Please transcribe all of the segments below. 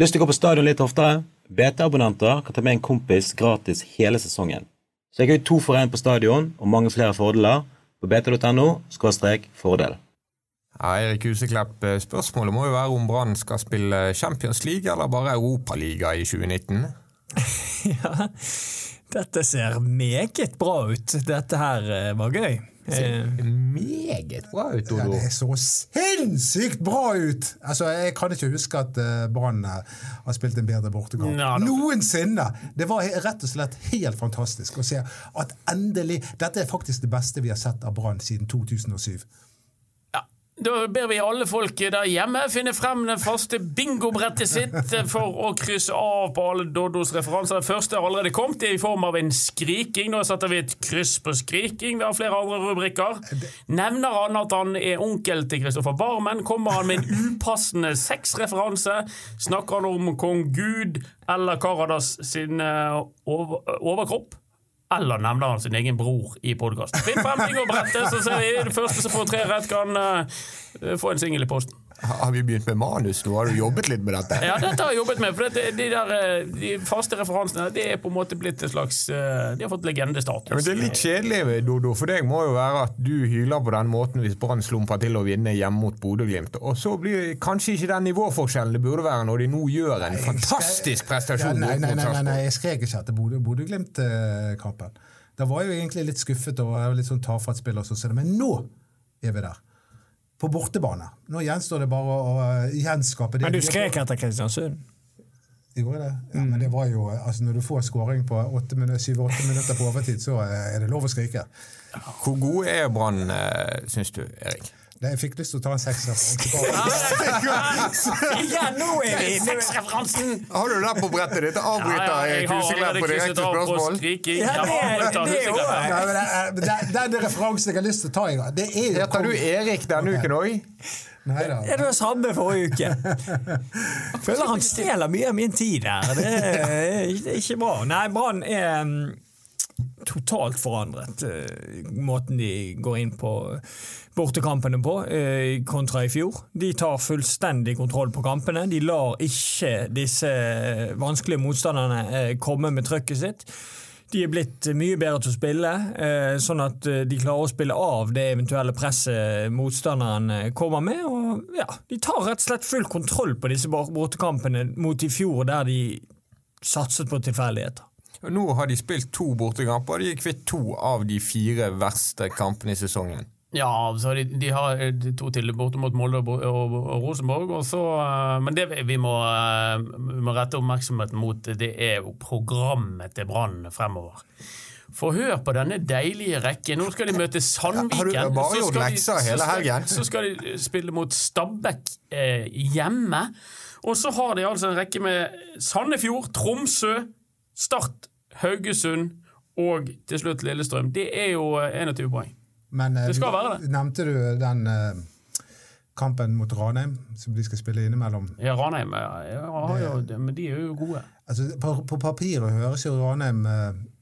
Lyst til å gå på stadion litt oftere? BT-abonnenter kan ta med en kompis gratis hele sesongen. Så jeg har jo to for én på stadion og mange flere fordeler på bt.no fordel. Ja, Erik Huseklepp, eh, spørsmålet må jo være om Brann skal spille Champions League eller bare Europaliga i 2019? ja, dette ser meget bra ut. Dette her eh, var gøy. Ser eh, meget bra ut, Odo. Ja, det så sinnssykt bra ut! Altså, Jeg kan ikke huske at Brann har spilt en bedre bortekamp. No, no. Noensinne! Det var rett og slett helt fantastisk å se at endelig Dette er faktisk det beste vi har sett av Brann siden 2007. Da ber vi alle folk der hjemme finne frem det faste bingobrettet sitt for å krysse av på alle Doddos referanser. Det første har allerede kommet, i form av en skriking. Nå setter vi et kryss på skriking. Vi har flere andre rubrikker. Nevner han at han er onkel til Kristoffer Barmen? Kommer han med en upassende sexreferanse? Snakker han om kong Gud eller Karadas sin eh, overkropp? Eller nevner han sin egen bror i podkasten. Finn fem ting å brette, så ser vi det første som får tre rett, kan uh, få en singel i posten. Har vi begynt med manus nå? Har du jobbet litt med dette? Ja, dette har jeg jobbet med. For det, de, der, eh, de faste referansene det er på en måte blitt en slags eh, De har fått legendestatus. Ja, men det er litt kjedelig, Dodo. For deg må jo være at du hyler på den måten hvis Brann slumper til å vinne hjemme mot Bodø-Glimt. Og så blir kanskje ikke den nivåforskjellen det burde være når de nå gjør en fantastisk prestasjon. Ja, nei, nei, nei, nei, nei, jeg skrek ikke etter Bodø-Glimt-kampen. Da var jeg jo egentlig litt skuffet og litt sånn tafatt spiller, men nå er vi der. På bortebane. Nå gjenstår det bare å gjenskape det. Men du skrek etter Kristiansund? Jeg gjorde det. Ja, mm. Men det var jo, altså når du får skåring på 7-8 minutter på overtid, så er det lov å skrike. Hvor god er Brann, eh, syns du, Erik? Jeg fikk lyst til å ta en sexreferanse. ja, nå er vi Seksreferansen! Har du den på brettet ditt? Avbryter jeg Huseklepp på direkte spørsmål? Ja, det er Den referansen jeg har lyst til å ta i gang, det er Heter du Erik denne uken òg? Nei da. Det var samme forrige uke. Føler han stjeler mye av min tid her. Det er ikke bra. Nei, Brann er mm, totalt forandret, eh, måten de går inn på bortekampene på, eh, kontra i fjor. De tar fullstendig kontroll på kampene. De lar ikke disse vanskelige motstanderne eh, komme med trøkket sitt. De er blitt mye bedre til å spille, sånn at de klarer å spille av det eventuelle presset motstanderen kommer med. og ja, De tar rett og slett full kontroll på disse bortekampene mot i fjor, der de satset på tilfeldigheter. Nå har de spilt to bortekamper, og de er kvitt to av de fire verste kampene i sesongen. Ja, så de, de har to til borte mot Molde og, og, og Rosenborg. Og så, eh, men det vi må, eh, vi må, rette oppmerksomheten mot, det er jo programmet til Brann fremover. For hør på denne deilige rekken. Nå skal de møte Sandviken. Ja, har du bare gjort lekser hele helgen? Så skal de spille mot Stabæk eh, hjemme. Og så har de altså en rekke med Sandefjord, Tromsø, Start Haugesund og til slutt Lillestrøm. Det er jo 21 eh, poeng. Men eh, det skal være det. nevnte du den uh, kampen mot Ranheim, som de skal spille innimellom? Ja, Ranheim ja, jo, men de er jo gode. Altså, på, på papiret høres jo Ranheim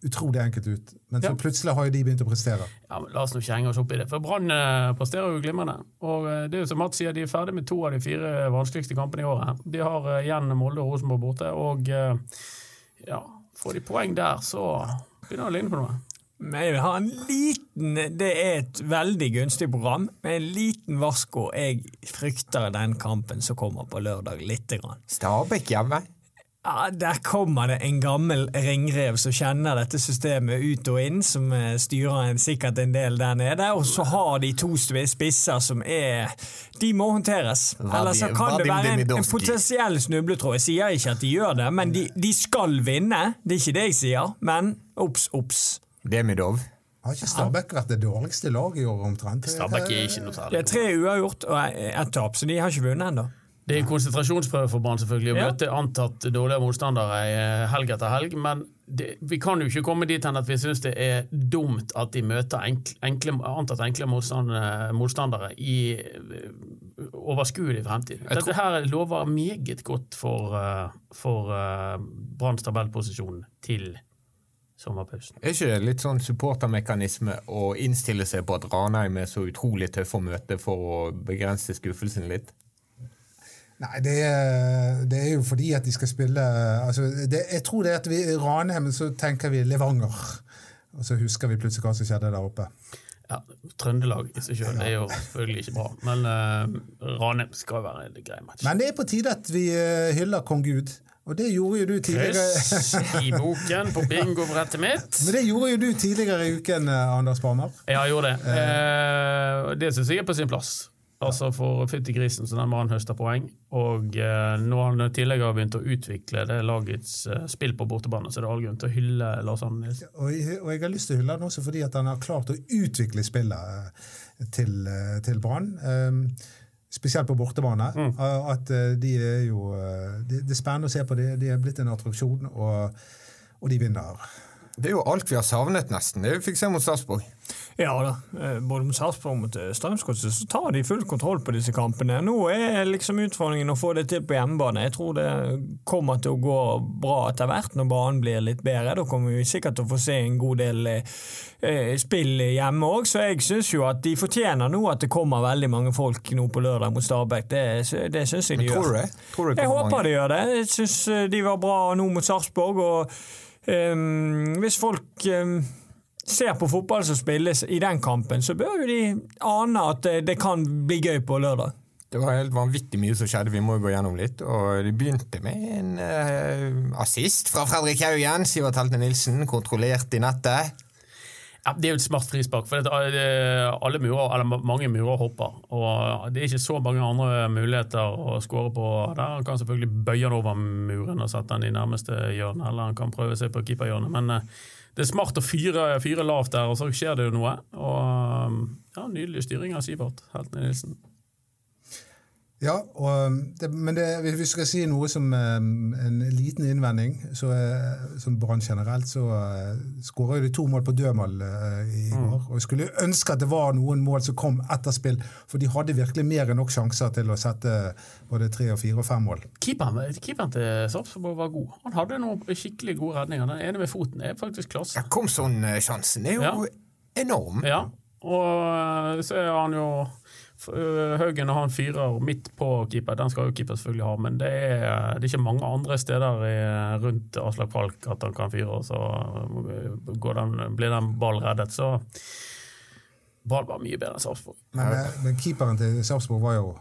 utrolig enkelt ut, men så ja. plutselig har jo de begynt å prestere. Ja, men La oss nå ikke henge oss opp i det. For Brann presterer jo glimrende. Og det er jo som Mats sier, de er ferdig med to av de fire vanskeligste kampene i året. De har igjen Molde og Rosenborg borte, og ja Får de poeng der, så begynner det å ligne på noe. Men jeg vil ha en liten Det er et veldig gunstig program, med en liten varsko. Jeg frykter den kampen som kommer på lørdag, lite grann. Stabæk hjemme? Ja, Der kommer det en gammel ringrev som kjenner dette systemet ut og inn, som eh, styrer en, sikkert en del der nede. Og så har de to spisser som er De må håndteres. Eller så kan det være en, en potensiell snubletråd. Jeg sier ikke at de gjør det, men de, de skal vinne. Det er ikke det jeg sier, men obs, obs. Demidov. Har ikke Stabæk vært det dårligste laget i år, omtrent? Stabæk er ikke noe særlig. Det er tre uavgjort og ett tap, så de har ikke vunnet ennå. Det er en konsentrasjonsprøve for Brann selvfølgelig, å ja. møte antatt dårligere motstandere eh, helg etter helg. Men det, vi kan jo ikke komme dit hen at vi syns det er dumt at de møter enkle, enkle, antatt enkle motstandere, motstandere i eh, overskuelig fremtid. Dette her lover meget godt for, eh, for Branns tabellposisjon til sommerpausen. Er ikke det litt sånn supportermekanisme å innstille seg på at Ranheim er så utrolig tøff å møte for å begrense skuffelsen litt? Nei, det er, det er, jo fordi at de skal spille altså, det, Jeg tror det er at vi i Ranheim så tenker vi Levanger. Og så husker vi plutselig hva som skjedde der oppe. Ja, Trøndelag i seg sjøl er jo selvfølgelig ikke bra, men uh, Ranheim skal jo være en grei match. Men det er på tide at vi uh, hyller kong Gud. Og det gjorde jo du tidligere Kryss i boken på bingobrettet mitt. Men det gjorde jo du tidligere i uken, eh, Anders Barmer. Ja, jeg gjorde det. Eh, det syns jeg er på sin plass. Altså For fytti grisen så den mannen høster poeng. Og eh, når han tidligere har begynt å utvikle det lagets eh, spill på bortebane, så det er det all grunn til å hylle Lars Arne Nilsen. Og, og, jeg har lyst til å hylle han også fordi at han har klart å utvikle spillet eh, til, eh, til Brann. Um, spesielt på bortebane. Mm. At de er jo Det er spennende å se på. De, de er blitt en attraksjon, og, og de vinner. Det er jo alt vi har savnet, nesten. Det vi fikk se mot Sarpsborg. Ja da. Eh, både mot Sarpsborg og mot eh, Strømsgodset så tar de full kontroll på disse kampene. Nå er liksom utfordringen å få det til på hjemmebane. Jeg tror det kommer til å gå bra etter hvert når banen blir litt bedre. Da kommer vi sikkert til å få se en god del eh, spill hjemme òg, så jeg syns jo at de fortjener nå at det kommer veldig mange folk nå på lørdag mot Stabæk. Det, det syns jeg de tror gjør. Du det? Tror du det jeg håper mange? de gjør det. Jeg syns de var bra nå mot Sarpsborg. og hvis folk um, ser på fotball som spilles i den kampen, så bør jo de ane at det, kan bli gøy på lørdag. Det var helt vanvittig mye som skjedde, vi må jo gå gjennom litt. Og Det begynte med en uh, assist fra Fredrik Haugen. Sivert Helte Nilsen, kontrollert i nettet. Ja, Det er jo et smart frispark. for eh, alle murer, eller Mange murer hopper. og Det er ikke så mange andre muligheter å skåre på der. Han kan selvfølgelig bøye den over muren og sette den i nærmeste hjørne, eller han kan prøve seg på keeperhjørnet. men uh, det er smart å fyre, fyre, lavt der, og så skjer det jo noe. Og ja, Nydelig styring av Sivert Heltene Nilsen. Ja, og, um, det, men det, hvis vi skal si noe som um, en liten innvending, så, uh, som Brann generelt, så uh, skåra de to mål på dødmål i i mm. år. Og jeg skulle ønske at det var noen mål som kom etter spill, for de hadde virkelig mer enn nok sjanser til å sette både tre, og fire og fem mål. Keeperen, keeperen til Sarpsborg var god. Han hadde noen skikkelig gode redninger. Den ene med foten er faktisk klasse. Ja, Komson-sjansen er jo ja. enorm. Ja, og så er han jo Eh, Haugen har en fyrer midt på keeper, den skal jo keeper selvfølgelig ha, men det er, det er ikke mange andre steder i, rundt Aslak Falk at han kan fyre, så eh, den, blir den ballen reddet. Så Ball var mye bedre enn Sarpsborg. Men, eh, men, keeperen til Sarpsborg var jo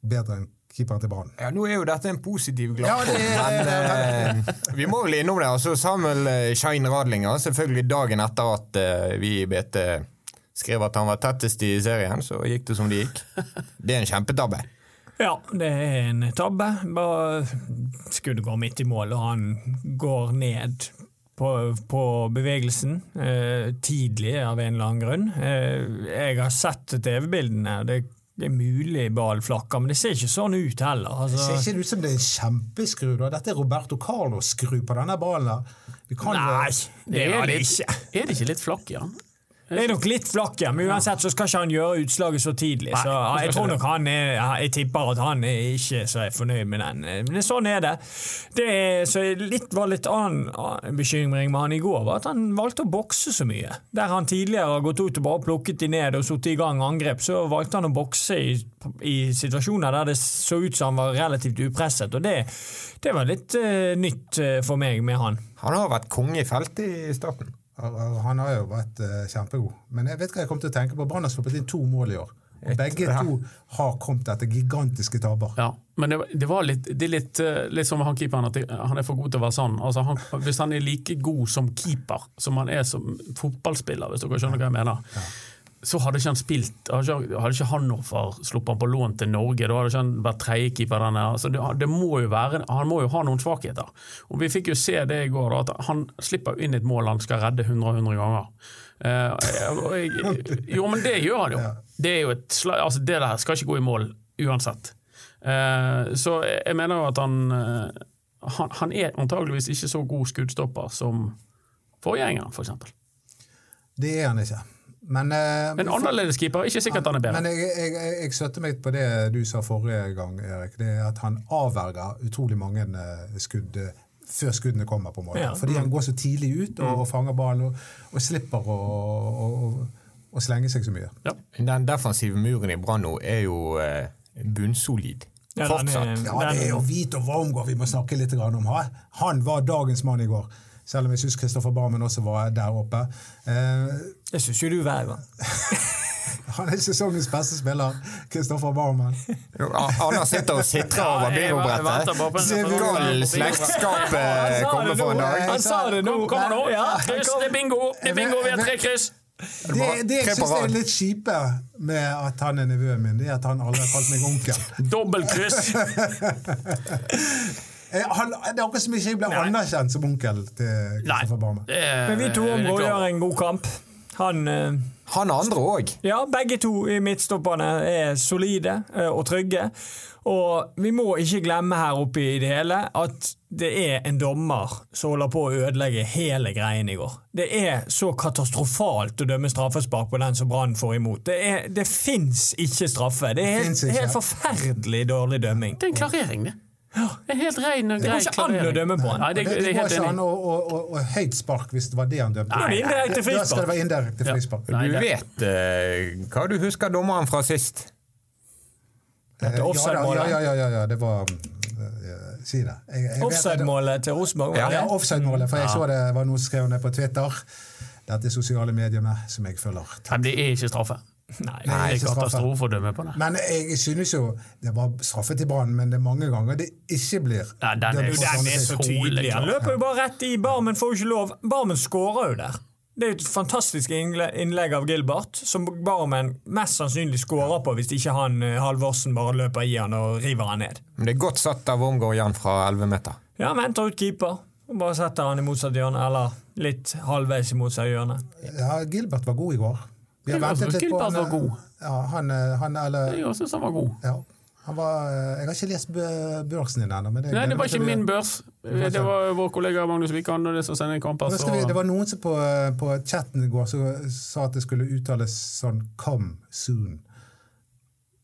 bedre enn keeperen til Brann. Ja, nå er jo dette en positiv glad ja, men eh, vi må vel innom det. altså Samuel Shine Radlinger, selvfølgelig dagen etter at eh, vi i BT skrev at han var tettest i serien, så gikk det som det gikk. Det er en kjempetabbe. Ja, det er en tabbe. Bare skuddet går midt i mål, og han går ned på, på bevegelsen eh, tidlig av en eller annen grunn. Eh, jeg har sett TV-bildene. Det er mulig ballen flakker, men det ser ikke sånn ut heller. Altså. Det ser ikke ut som det er en kjempeskru. Dette er Roberto Carlos-skru på denne ballen. Nei, det er det ikke. Er det ikke litt flakk i han? Det er nok litt flakk, ja, men uansett så skal ikke han gjøre utslaget så tidlig. Så jeg tror nok han er Jeg tipper at han er ikke så er fornøyd med den. Men sånn er det. det er, så litt var litt annen bekymring med han i går, var at han valgte å bokse så mye. Der han tidligere har gått ut og bare plukket de ned og satt i gang angrep, så valgte han å bokse i, i situasjoner der det så ut som han var relativt upresset. Og det, det var litt uh, nytt uh, for meg med han. Han har vært konge i feltet i starten. Han har jo vært uh, kjempegod. Men jeg vet hva jeg kom til å tenke på. Brann har sluppet inn to mål i år. Og begge to har kommet etter gigantiske tabber. Ja, men det, det var litt, det er litt, eh, litt som han keeperen, at han er for god til å være sann. Altså han, hvis han er like god som keeper som han er som fotballspiller, hvis dere skjønner hva jeg mener, ja så hadde ikke han spilt Hadde ikke, hadde ikke Hannover sluppet han på lån til Norge. Da hadde ikke han vært tredjekeeper. Altså det, det må jo være, han må jo ha noen svakheter. Og Vi fikk jo se det i går, da, at han slipper inn et mål han skal redde 100 og 100 ganger. Eh, jeg, jo, men det gjør han jo. Det, er jo et, altså det der skal ikke gå i mål uansett. Eh, så jeg mener jo at han, eh, han, han er antageligvis ikke så god skuddstopper som forgjengeren, f.eks. For det er han ikke. Men, uh, men annerledes keeper, ikke sikkert han er bedre. Men jeg, jeg, jeg, jeg støtter meg på det du sa forrige gang, Erik. Det er at han avverger utrolig mange uh, skudd uh, før skuddene kommer. på en måte. Ja. Fordi han går så tidlig ut og, og fanger ballen og, og, slipper å, og, slenge seg så mye. Ja. Den defensive muren i Brann nå er jo bunnsolid. Ja, den er- Fortsatt. Ja, det er jo Vito Wormgård vi må snakke litt om. Han- Han var dagens mann i går. Selv om jeg syns Kristoffer Barmen også var der oppe. Eh, Det syns jo du hver gang. han er sesongens beste spiller, Kristoffer Barmen. Anna sitter og sitrer over jeg på en Skal slektskapet Han komme for en dag? Han sa det nå. Kom, kom nå! Ja, Kryss, det er bingo! Det er bingo, Vi har tre kryss! Det, det jeg syns er litt kjipe med at han er nevøen min, det er at han aldri har kalt meg onkel. Dobbeltkryss. Eh, Han, det er akkurat som ikke jeg ble anerkjent som onkel til Kristoffer Barme. Men vi to områder gjør en god kamp. Han eh, Han andre òg. Ja, begge to i midtstopperne er solide eh, og trygge. Og vi må ikke glemme her oppe i det hele at det er en dommer som holder på å ødelegge hele greien i går. Det er så katastrofalt å dømme straffespark på den som Brann får imot. Det, er, det fins ikke straffe. Det er helt, helt forferdelig dårlig dømming. Det er en klarering, det. En helt rein og Det går ikke an å dømme på han. Nei, det, Det, det det går ikke an å, å, å, å høyt spark hvis det var det han dømte. Nei, nei, det indirekte Da skal det være indirekte frispark. Ja. Du det- vet uh, hva du husker dommeren fra sist? Dette Eh, ja, da, offside-målet. ja, ja, ja, ja, det var uh, Si det. Det- Offside-målet til Rosenborg. Ja, Ja, det? offside-målet. For jeg så det var noen som skrev det på Twitter. Dette er sosiale medier med, som jeg følger. Men det er ikke straffe. Nei, Det er ikke katastrofe å dømme på det. Men jeg synes jo det var straffe til Brann, men det er mange ganger det ikke blir. Nei, den er- dømt Den er så tydelig. Han løper jo bare rett i. Barmen får jo ikke lov. Barmen skårer jo der. Det er jo et fantastisk innlegg av Gilbert, som Barmen mest sannsynlig skårer på hvis ikke han eh, Halvorsen bare løper i han og river han ned. Men Det er godt satt av Wormgård Jan fra 11 meter. Ja, men henter ut keeper og bare setter han i motsatt hjørne, eller litt halvveis i motsatt hjørne. Ja, Gilbert var god i går. Vi har ventet litt på han, var god. Ja, han, eh, han eller Jeg syns han var god. ja, han var, eh, Jeg har ikke lest børsen din ennå. Nei, det var ikke min børs. Det var vår kollega Magnus Wikan og det som sender kamper. Så det var noen som på, på chatten i går som sa at det skulle uttales sånn 'come soon'.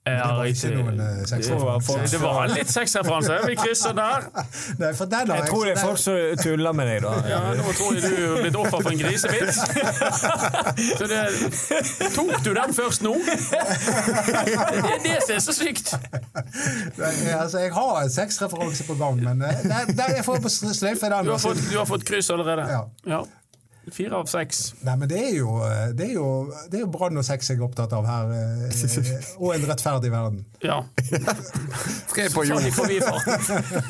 Ja, det var ikke noen, eh, sexreferanse. Det var litt sexreferanse. Vi krysser der. Nei, for Jeg tror det er folk som tuller med deg, da. Ja, Nå tror jeg du er blitt offer for en grisevits. Så det, tok du den først nå? Det er det som er så sykt. Nei, altså, Jeg har en sexreferanse på gang, men eh, der, der jeg får sløyfe den. Du har fått, du har fått kryss allerede. Ja. Ja. Fire av seks. Nei, men det er jo, det er jo, det er jo brann og sex jeg er opptatt av her. eh, Og en rettferdig verden. Ja. Tre på jord. Det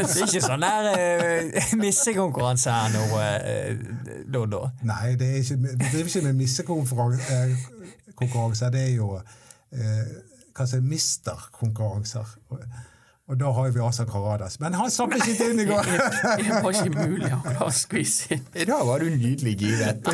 er ikke sånn der uh, missekonkurranse her nå, uh, Dodo. Nei, det er ikke, vi driver ikke med missekonkurranse. Eh, det er jo eh, hva som er misterkonkurranser. Og, da har vi Asa Karadas. Men han slapp ikke inn i går! Det var ikke mulig å klare å skvise inn. I dag var du nydelig giret.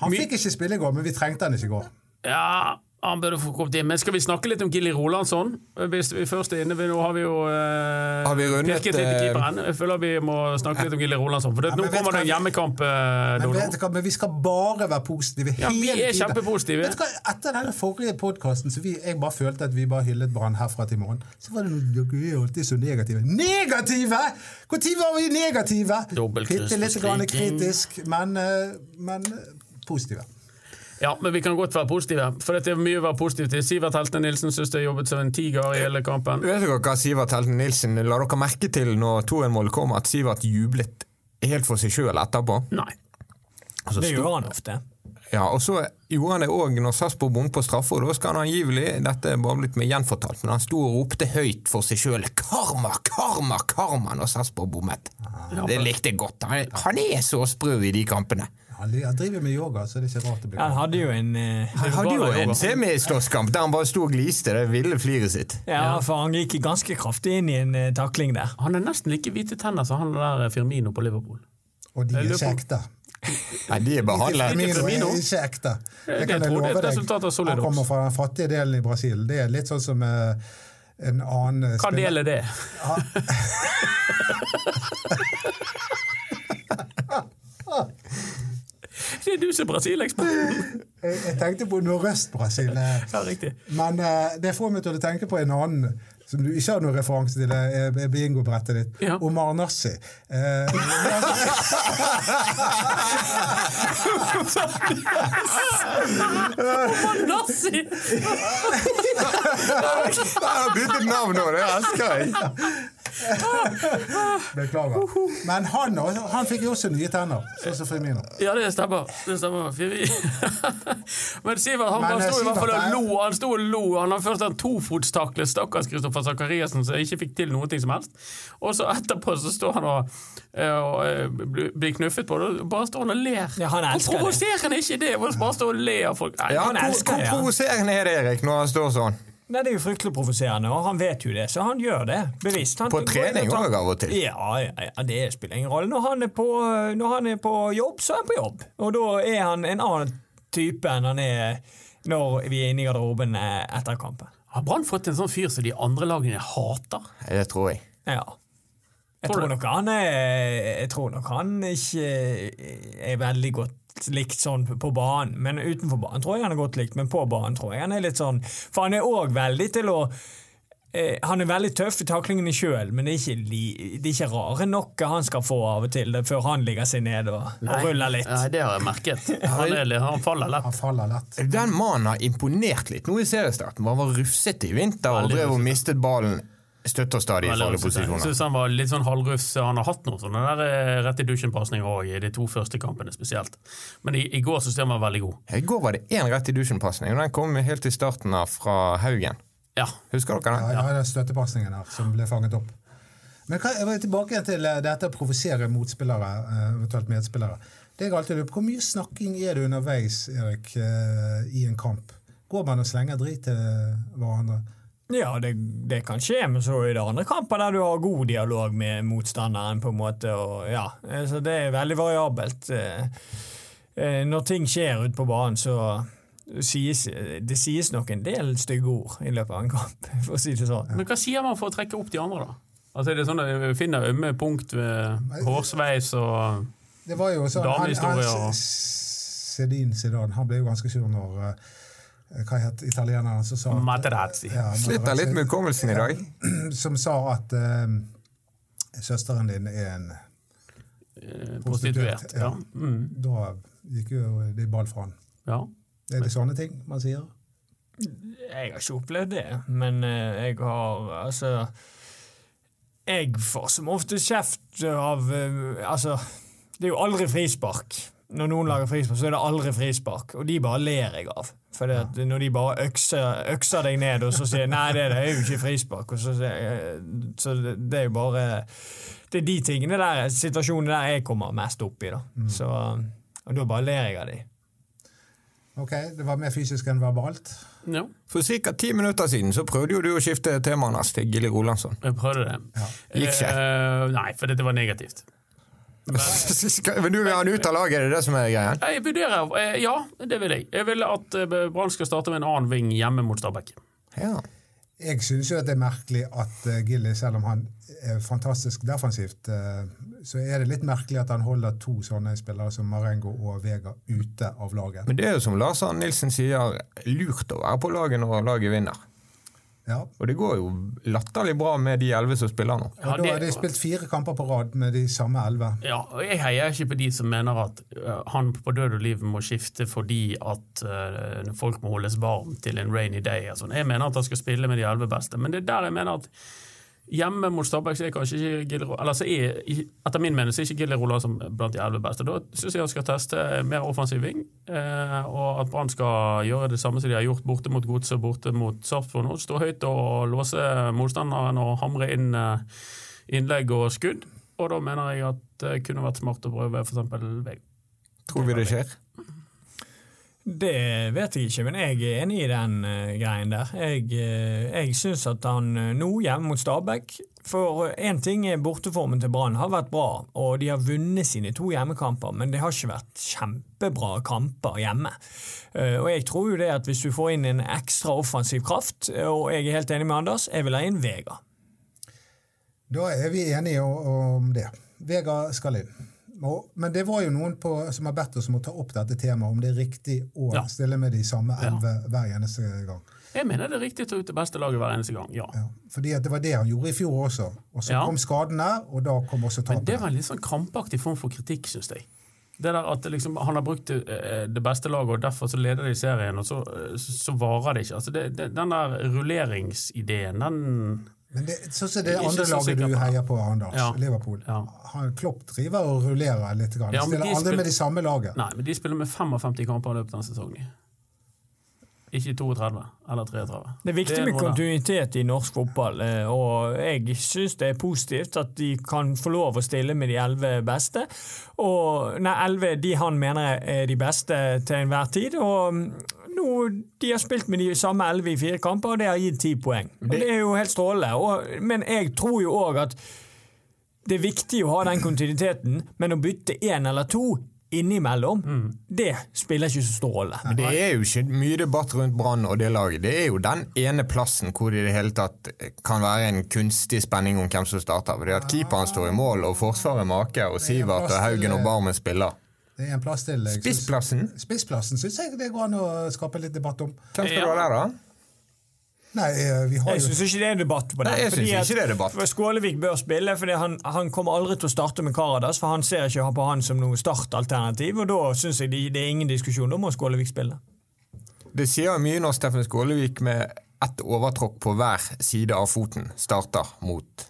Han fikk ikke spille i går, men vi trengte han ikke i går. Ja, han burde få kommet inn. Men skal vi snakke litt om Gilly Rolandsson? Hvis vi først er inne, nå har vi jo eh, Har vi rundet, litt i eh, keeperen. Jeg føler vi må snakke litt om Gilly Rolandsson. For det, Ja, nå kommer det en hjemmekamp. eh, Men, vet hva, men vi skal bare være positive Ja, vi er kjempepositive. Vet du hva, Etter denne forrige podkasten så vi, jeg bare følte at vi bare hyllet Brann herfra til morgen, så var det noe Dere er alltid så negative. Negative?! Når var vi negative? Bitte litt grann kritisk, men, eh, men eh, positive. Ja, men vi kan godt være positive. For det er mye å være positiv til. Sivert Heltene Nilsen syns det har jobbet som en tiger i hele kampen. Vet dere hva Sivert Helten Nilsen La dere merke til når 2-1-målet kom, at Sivert jublet helt for seg sjøl etterpå? Nei. Altså, Det gjør han ofte. Ja, og så gjorde han det òg når Sarpsborg bommet på straffe, og da skal han angivelig Dette er bare blitt med gjenfortalt, men han sto og ropte høyt for seg sjøl 'Karma, karma, karma' når Sarpsborg bommet. Det likte jeg godt. Han, han er så sprø i de kampene. Han, driver med yoga, så det er ikke rart det blir Han hadde jo en uh, Han hadde jo en semislåsskamp der han bare sto og gliste det ville fliret sitt. Ja, for han gikk ganske kraftig inn i en uh, takling der. Han er nesten like hvite tenner som han der Firmino på Liverpool. Og de er lurer ikke på- ekte. Nei, de er behandlet. Firmino Firmino? er ikke ekte. Det kan jeg love deg. Han kommer fra den fattige delen i Brasil. Det er litt sånn som uh, en annen Hva spiller- del er det? Det er er Brasil-eksperten. Jeg, jeg tenkte på Nordøst-Brasil. eh, Ja, riktig. Men uh, det får meg til å tenke på en annen som du ikke har noen referanse til, er bingobrettet ditt. Ja. Omar Nassi. Eh, Nazi! har byttet navn nå, det elsker jeg! Beklager. Men han, han fikk jo også nye tenner, sånn som Firmino. Ja, det stemmer. Det stemmer. Men Sivert han, Men, han sto i hvert fall og lo. Han sto og lo. Han har først en tofotstakle, stakkars Kristoffer Sakariassen, som ikke fikk til noe som helst. Og så etterpå så står han og, eh, og, eh, blir knuffet på, og bare står han og ler. Ja, han elsker Hvor provoserende er ikke det? Bare står og ler av folk. Nei, Ja, Han elsker det, Hvor provoserende er det, Erik, når han står sånn? Nei, Det er jo fryktelig provoserende, og han vet jo det, så han gjør det bevisst. Han, På trening òg av og til. Ja, ja, ja, det spiller ingen rolle. Når han, er på, når han er på jobb, så er han på jobb. Og da er han en annen type enn han er når vi er inne i garderoben eh, etter kampen. Har Brann fått en sånn fyr som de andre lagene hater? Det tror jeg. Ja. Jeg Tror tror nok han er Jeg tror nok han ikke er veldig godt likt sånn på banen. Men utenfor banen tror jeg han er godt likt, men på banen tror jeg han er litt sånn For han er òg veldig til å eh, Han er veldig tøff i taklingene sjøl, men det er, ikke li, det er ikke rare nok han skal få av og til det, før han ligger seg ned og, og ruller litt. Nei, det har jeg merket. Han, er, han faller lett. Han faller lett. Den mannen har imponert litt nå i seriestarten. Han var rufsete i vinter og drev og mistet ballen støtt og stadig farlige posisjoner. han var litt sånn halvrufs. Han har hatt noen sånne der eh, rett i dusjen-pasninger òg, i de to første kampene spesielt. Men i, i går syns jeg han var veldig god. I går var det én rett i dusjen-pasning, og den kom helt til starten av fra Haugen. Ja. Husker dere den? Ja, ja, det er støttepasningen her som ble fanget opp. Men hva, jeg vil tilbake til eh, dette å provosere motspillere, eh, eventuelt medspillere. Det jeg alltid lurer på, Hvor mye snakking er det underveis Erik, i en kamp? Går man og slenger drit til hverandre? Ja, det, det kan skje, men så er det andre kamper der du har god dialog med motstanderen. på en måte, og ja, Så det er veldig variabelt. Eh, eh, Når ting skjer ute på banen, så sies det sies nok en del stygge ord i løpet av en kamp, for å si det sånn. Men hva sier man for å trekke opp de andre, da? Altså, er det sånn at vi finner ømme punkt ved hårsveis og Det var jo sånn han, han, Damehistorie Zidane Zidane, han ble jo ganske sur når eh, Hva het italieneren som sa at- Materazzi. Ja, Sliter litt med hukommelsen i dag. Som sa at eh, søsteren din er en eh, prostituert. Ja. Mm. Da gikk jo det i ball fra han. ja. Er det sånne ting man sier? Jeg har ikke opplevd det, men eh, jeg har altså Jeg får som ofte kjeft av eh, Altså, det er jo aldri frispark. Når noen lager frispark, så er det aldri frispark, og de bare ler jeg av. For når de bare økser, økser deg ned og så sier 'nei, det, det er jo ikke frispark', og så, sier så det, er jo bare Det er de tingene der, situasjonene der jeg kommer mest opp i, da. Så, og da bare ler jeg av de. Ok, det var mer fysisk enn verbalt. ja. For ca. ti minutter siden så prøvde jo du å skifte temaet til Gilly Rolandsson. Jeg prøvde det. Gikk ikke. Uh, nei, for dette var negativt. Men du vil ha han ut av laget, er det det som er greia? Jeg vurderer eh, Ja, det vil jeg. Jeg vil at eh, Brann skal starte med en annen ving hjemme mot Stabæk. Ja. Jeg syns jo at det er merkelig at uh, Gilly, selv om han er fantastisk defensivt, eh, så er det litt merkelig at han holder to sånne spillere som Marengo og Vega ute av laget. Men det er jo som Lars Arne Nilsen sier, lurt å være på laget når laget vinner. Ja. Og det går jo latterlig bra med de elleve som spiller nå. Ja, da har de spilt fire kamper på rad med de samme elleve. Ja, og Jeg heier ikke på de som mener at eh, han på død og liv må skifte fordi at eh, folk må holdes varm til en rainy day. sånn. Jeg mener at han skal spille med de elleve beste, men det er der jeg mener at hjemme mot Stabæk så er kanskje ikke Gilly eller så er, Etter min mening så er ikke Gilly Larsen blant de elleve beste. Da syns jeg han skal teste mer offensiv ving, eh, og at Brann skal gjøre det samme som de har gjort borte mot Godset og borte mot Sarpsborg nå. Stå høyt og låse motstanderen og hamre inn eh, innlegg og skudd. Og da mener jeg at det kunne vært smart å prøve f.eks. Vegard. Tror vi det skjer? Det vet jeg ikke, men jeg er enig i den uh, greien der. Jeg, uh, jeg syns at han uh, nå, hjemme mot Stabæk For én ting er borteformen til Brann har vært bra, og de har vunnet sine to hjemmekamper, men det har ikke vært kjempebra kamper hjemme. Uh, og jeg tror jo det at hvis du får inn en ekstra offensiv kraft, og jeg er helt enig med Anders, jeg vil ha inn Vega. Da er vi enige om det. Vega skal inn. Men det var jo noen på, som har bedt oss om å ta opp dette temaet, om det er riktig å Ja. stille med de samme Ja. hver eneste gang. Jeg mener det er riktig å ta ut det beste laget hver eneste gang, ja. Ja. Fordi det var det han gjorde i fjor også. Og så kom skadene, og da kom også Men det var en litt sånn krampaktig form for kritikk, syns jeg. Det der at liksom, Han har brukt det, eh, beste laget, og derfor så leder de serien, og så, eh, så varer det ikke. Altså det, det, den der rulleringsideen, den Men det, sånn som det er andre laget du heier på, Anders, Ja. Liverpool, Ja. han Klopp driver og rullerer litt. Grann. Ja, spiller aldri med de samme laget. Nei, men de spiller med 55 kamper i løpet av sesongen. sesong. Ikke 32 eller 33. Det er viktig er med kontinuitet i norsk fotball, eh, og jeg syns det er positivt at de kan få lov å stille med de elleve beste. Og nei, elleve de han mener er de beste til enhver tid. Og nå, de har spilt med de samme elleve i fire kamper, og det har gitt ti poeng. Og det er jo helt strålende. Og, men jeg tror jo òg at det er viktig å ha den kontinuiteten, men å bytte én eller to innimellom, det spiller ikke så stor rolle. Men det er jo ikke mye debatt rundt Brann og det laget. Det er jo den ene plassen hvor det i det hele tatt kan være en kunstig spenning om hvem som starter. Fordi at keeperen står i mål, og forsvaret maker, og Sivert og Haugen og Barmen spiller. Det er en plass til. jeg Spissplassen? Spissplassen syns jeg det går an å skape litt debatt om. Hvem skal du ha der, da? Nei, eh, vi har Jeg jo syns ikke det er debatt på det. Nei, jeg fordi synes at- ikke det er debatt. for Skålevik bør spille, for han, han kommer aldri til å starte med Karadas, for han ser ikke på han som noe startalternativ, og da syns jeg det, det er ingen diskusjon. Da må Skålevik spille. Det sier mye når Steffen Skålevik med ett overtråkk på hver side av foten starter mot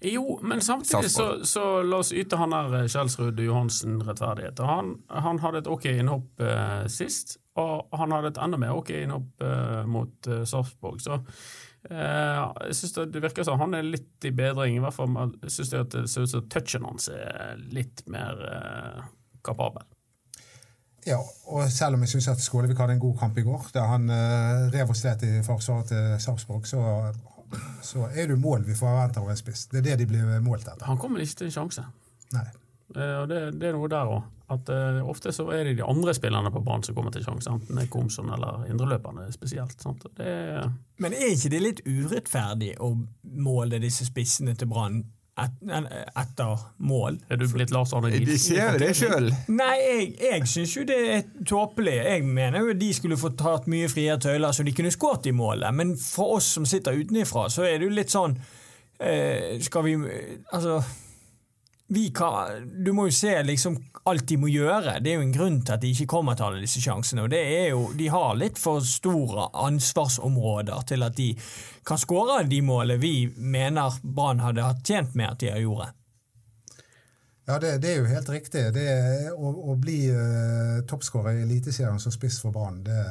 Jo, men samtidig så, så la oss yte han der eh, Kjelsrud Johansen rettferdighet. Han, han hadde et ok innhopp eh, sist, og han hadde et enda mer ok innhopp eh, mot eh, Sarpsborg. Så eh, jeg synes det, det virker som han er litt i bedring. I hvert fall syns jeg at det ser ut som touchen hans er litt mer eh, kapabel. Ja, og selv om jeg syns Skålevik hadde en god kamp i går, der han rev og slet i forsvaret til Sarpsborg, så, så er det mål vi forventer av en spiss. Det er det de blir målt etter. Han kommer ikke til en sjanse. Nei. Eh, og det, det er noe der òg. At eh, ofte så er det de andre spillerne på banen som kommer til sjanse, enten det er Komson eller indreløperne spesielt. Sant? Det er, Men er ikke det litt urettferdig å måle disse spissene til Brann et, etter mål? er du blitt Lars Arne De Nilsen? sier jo det sjøl. Nei, jeg, jeg syns jo det er tåpelig. Jeg mener jo de skulle fått tatt mye friere tøyler så de kunne skåret i målet. Men for oss som sitter utenfra, så er det jo litt sånn eh, Skal vi Altså vi kan, Du må jo se liksom alt de må gjøre. Det er jo en grunn til at de ikke kommer til alle disse sjansene. og det er jo, De har litt for store ansvarsområder til at de kan skåre de målene vi mener Brann hadde hatt tjent med at de har gjort. Ja, det, det er jo helt riktig. Det å, å bli uh, toppskårer i Eliteserien som spiss for Brann, det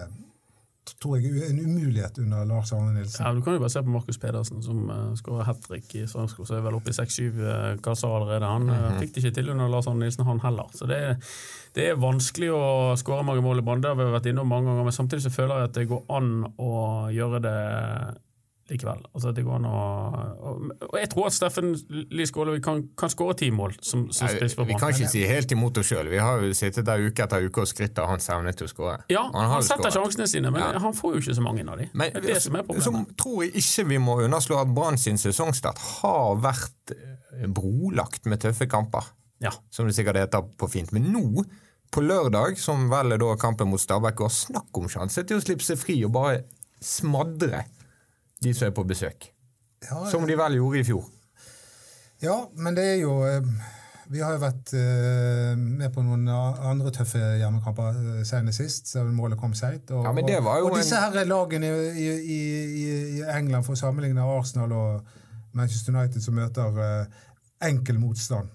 tror jeg er en umulighet under Lars Arne Nilsen. Ja, Du kan jo bare se på Markus Pedersen, som uh, skårer hat trick i Strømskog. Så er vel oppe i seks-syv uh, kasser allerede. Han uh, fikk det ikke til under Lars Arne Nilsen, han heller. Så det, er- det er vanskelig å skåre mange mål i Brann. Det har vi vært innom mange ganger. Men samtidig så føler jeg at det går an å gjøre det likevel. Altså det går an å Og, og jeg tror at Steffen Lie Skålevik kan, kan skåre ti mål som, som spiss Vi kan ikke si helt imot oss sjøl. Vi har jo sittet der uke etter uke og skrytt av hans evne til å skåre. Ja, han, han setter skåret. sjansene sine, men Ja. han får jo ikke så mange av de. Men det er det som er tror jeg ikke vi må underslå at Brann sin sesongstart har vært eh, brolagt med tøffe kamper. Ja. Som det sikkert heter på fint. Men nå, på lørdag, som vel er da kampen mot Stabæk, og snakk om sjanse til å slippe seg fri og bare smadre de som er på besøk. Ja, Som de vel gjorde i fjor. Ja, men det er jo eh, Vi har jo vært eh, med på noen andre tøffe hjemmekamper eh, senest sist, så målet kom seigt. Og, Ja, og, disse en- her lagene i, i, i, England, for å sammenligne Arsenal og Manchester United, som møter enkel motstand.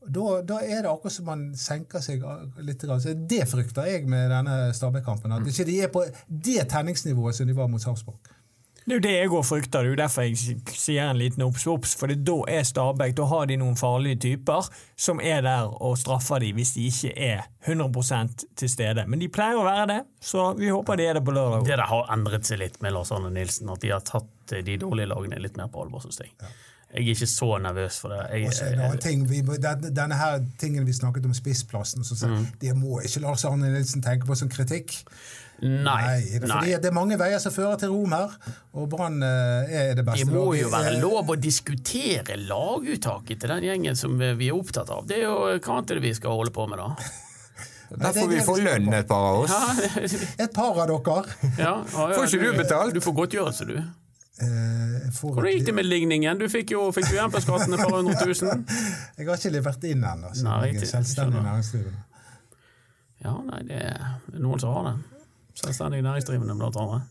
Da, da er det akkurat som man senker seg litt. Så det frykter jeg med denne Stabæk-kampen. At ikke de er på det tenningsnivået som de var mot Sarpsborg. Det er jo det jeg òg frykter. Det er jo derfor jeg sier en liten obs obs. For da er Stabæk Da har de noen farlige typer som er der og straffer de hvis de ikke er 100% til stede. Men de pleier å være det, så vi håper de er det på lørdag. Det der har endret seg litt med Lars Arne Nilsen, at de har tatt eh, de dårlige lagene litt mer på alvor, synes jeg. Jeg er ikke så nervøs for det. Jeg, Også, en annen ting, vi, den- denne her tingen vi snakket om spissplassen, så, så, Mm. det må ikke Lars Arne Nilsen tenke på som kritikk. Nei, det, nei. fordi det er mange veier som fører til Rom her, og Brann eh, er det beste Det må laget. jo være lov å diskutere laguttaket til den gjengen som vi er opptatt av. Det er jo hva annet vi skal holde på med, da? Der er får vi få lønn, et par av oss. Ja, Et par av dere. ja, ja, ja, Får ikke du betalt? Du får godtgjørelse, du. Eh, Hvordan gikk det med ligningen? Du fikk jo, fikk igjen på skatten et par hundre tusen. Jeg har ikke levert inn ennå, så jeg er riktig. selvstendig næringsdrivende. Ja, nei, det er noen som har det. Selvstendig næringsdrivende, blant annet.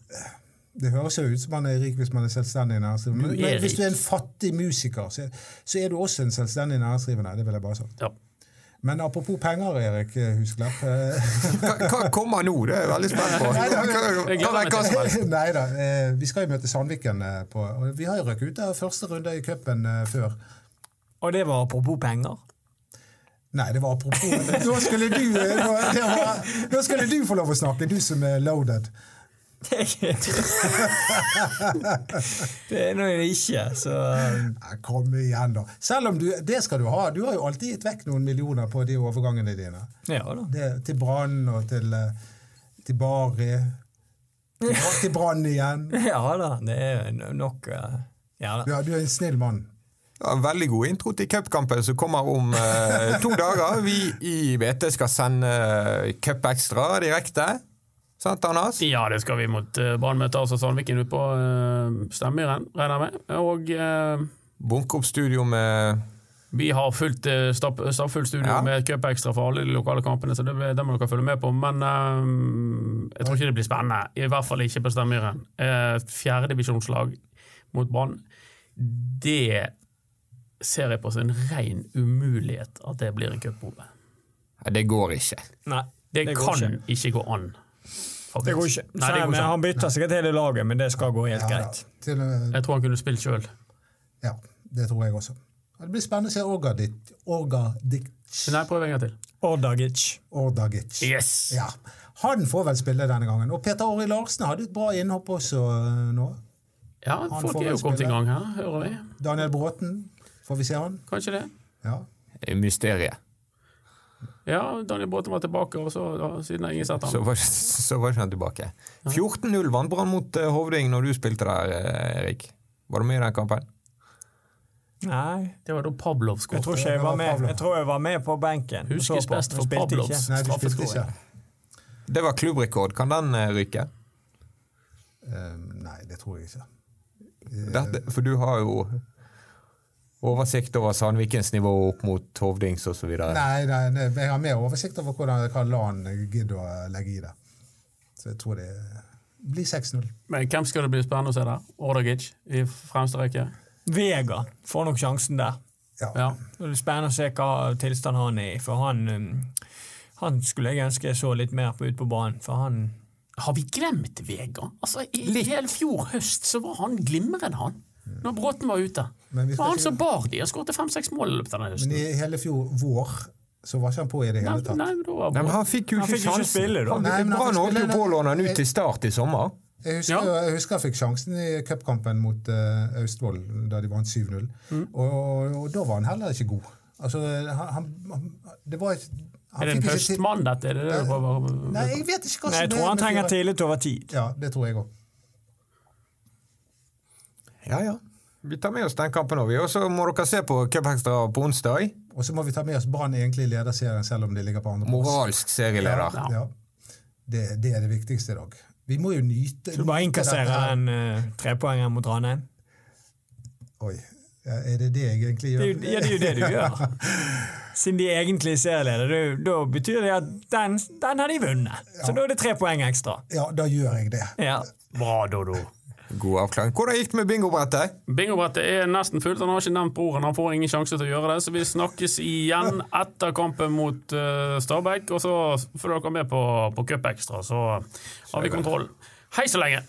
Det høres jo ut som man er rik hvis man er selvstendig næringsdrivende. Men, men hvis du er en fattig musiker, så, så er du også en selvstendig næringsdrivende. Det vil jeg bare si. Ja. Men apropos penger, Erik Husklepp. eh, Hva, hva kommer nå? Det er jeg veldig spent på. Nei da, vi skal jo møte Sandviken eh, på og Vi har jo røkket ut av første runde i cupen eh, før. Og det var apropos penger. Nei, det var apropos Nå skulle du, var, nå skulle du få lov å snakke, du som er loaded. det er nå ikke, så Kom igjen, da. Selv om du Det skal du ha. Du har jo alltid gitt vekk noen millioner på de overgangene dine. Ja da. Det, til Brann og til, eh, til Bari. Til, til Brann igjen. Ja da, det er nok eh, Ja da. Ja, du er en snill mann. Ja, en veldig god intro til cupkampen som kommer om eh, to dager. Vi i BT skal sende eh, Cup Extra direkte. Sant, Anders? ja, det skal vi mot uh, Brann møter altså Sandviken ute på uh, Stemmyren, regner jeg med. Og eh, Bunke opp studio med vi har fullt, uh, stapp, stappfullt studio Ja. med cup ekstra for alle de lokale kampene, så det, det må dere følge med på. Men eh, jeg tror ikke det blir spennende. I hvert fall ikke på Stemmyren. Uh, Fjerdedivisjonslag mot Brann. Det ser jeg på som en ren umulighet at det blir en cupbombe. Det går ikke. Nei, Det, det kan ikke. ikke. gå an. faktisk. Det går ikke. Nei, det går men ikke. han bytter sikkert hele laget, men det skal gå helt Ja, greit. Til, eh, Jeg tror han kunne spilt sjøl. ja, det tror jeg også. Det blir spennende å se Orgadic. Orgadic. Nei, prøv en gang til. Ordagic. Ordagic. Yes! Ja. Han får vel spille denne gangen. Og Peter Åri Larsen hadde et bra innhopp også eh, nå. Ja, Han folk er jo kommet i gang her, hører vi. Daniel Bråten, får vi se han? Kanskje det? Ja. Mysteriet. Ja, Daniel Bråten var tilbake, og så, da, siden har ingen sett Så han. var, så var ikke han tilbake. 14-0 vant Brann mot eh, Hovding når du spilte der, eh, Erik. Var du med i den kampen? Nei, Det var da Pavlov jeg skåret. tror ikke jeg var med. Jeg tror jeg var med på benken. Huskes på, best for Pavlovs. Straffeskåring. Det var klubbrekord. Kan den eh, ryke? Eh, nei, det tror jeg ikke. Dette, for du har jo oversikt over Sandvikens nivå opp mot Hovdings osv. Nei, nei, nei, jeg har mer oversikt over hvordan, hva LAN gidder å legge i det. Så jeg tror det blir 6-0. Men hvem skal det bli spennende å se der? Ordagic i fremste rekke? Vega får nok sjansen der. Ja. Ja. Det blir spennende å se hva tilstand han er i, for han um, han skulle jeg ønske jeg så litt mer på ut på banen, for han Har vi glemt Vega? Altså, I hele fjor høst så var han glimrende, han. Når Bråten var ute. Men Det var han som bar de og skåret fem-seks mål i løpet av denne Men i hele fjor vår så var ikke han på i det hele tatt. nei, nei, var Nei, men han fikk jo Han ikke fikk ikke sjansen. spille, da. Han- Nei, men han Brann holdt jo på å låne han ut til start i sommer. Jeg husker, Ja. jeg husker jeg fikk sjansen i cupkampen mot uh, Austevoll, da de vant 7-0. Mm. Og, og, og da var han heller ikke god. Altså, han, han, det var et, han Er det en høstmann, dette? Er det det du prøver Nei, jeg vet ikke hva som er jeg tror han trenger tillit over tid. Ja, det tror jeg òg. Ja, ja. Vi tar med oss den kampen òg. Og så må dere se på Cupekstra på onsdag. Og så må vi ta med oss Brann egentlig i lederserien, selv om de ligger på andreplass. Moralsk serieleder. Ja. Det, det er det viktigste i dag. Vi må jo nyte Så du bare inkasserer en den uh, trepoenger mot Ranheim. Oi. Ja, Er det det jeg egentlig gjør? Det, ja, det er jo det du gjør. Siden de er egentlig serieleder, da betyr det at den, den har de vunnet. Så da er det tre poeng ekstra. Ja, da gjør jeg det. Ja. Bra, Dodo. God avklaring. Hvordan gikk det med bingobrettet? Bingobrettet er nesten fullt. Han har ikke nevnt broren. Han får ingen sjanse til å gjøre det. Så vi snakkes igjen etter kampen mot uh, Stabæk. Og så får dere med på, på Cup Extra, så har vi kontroll. Hei så lenge!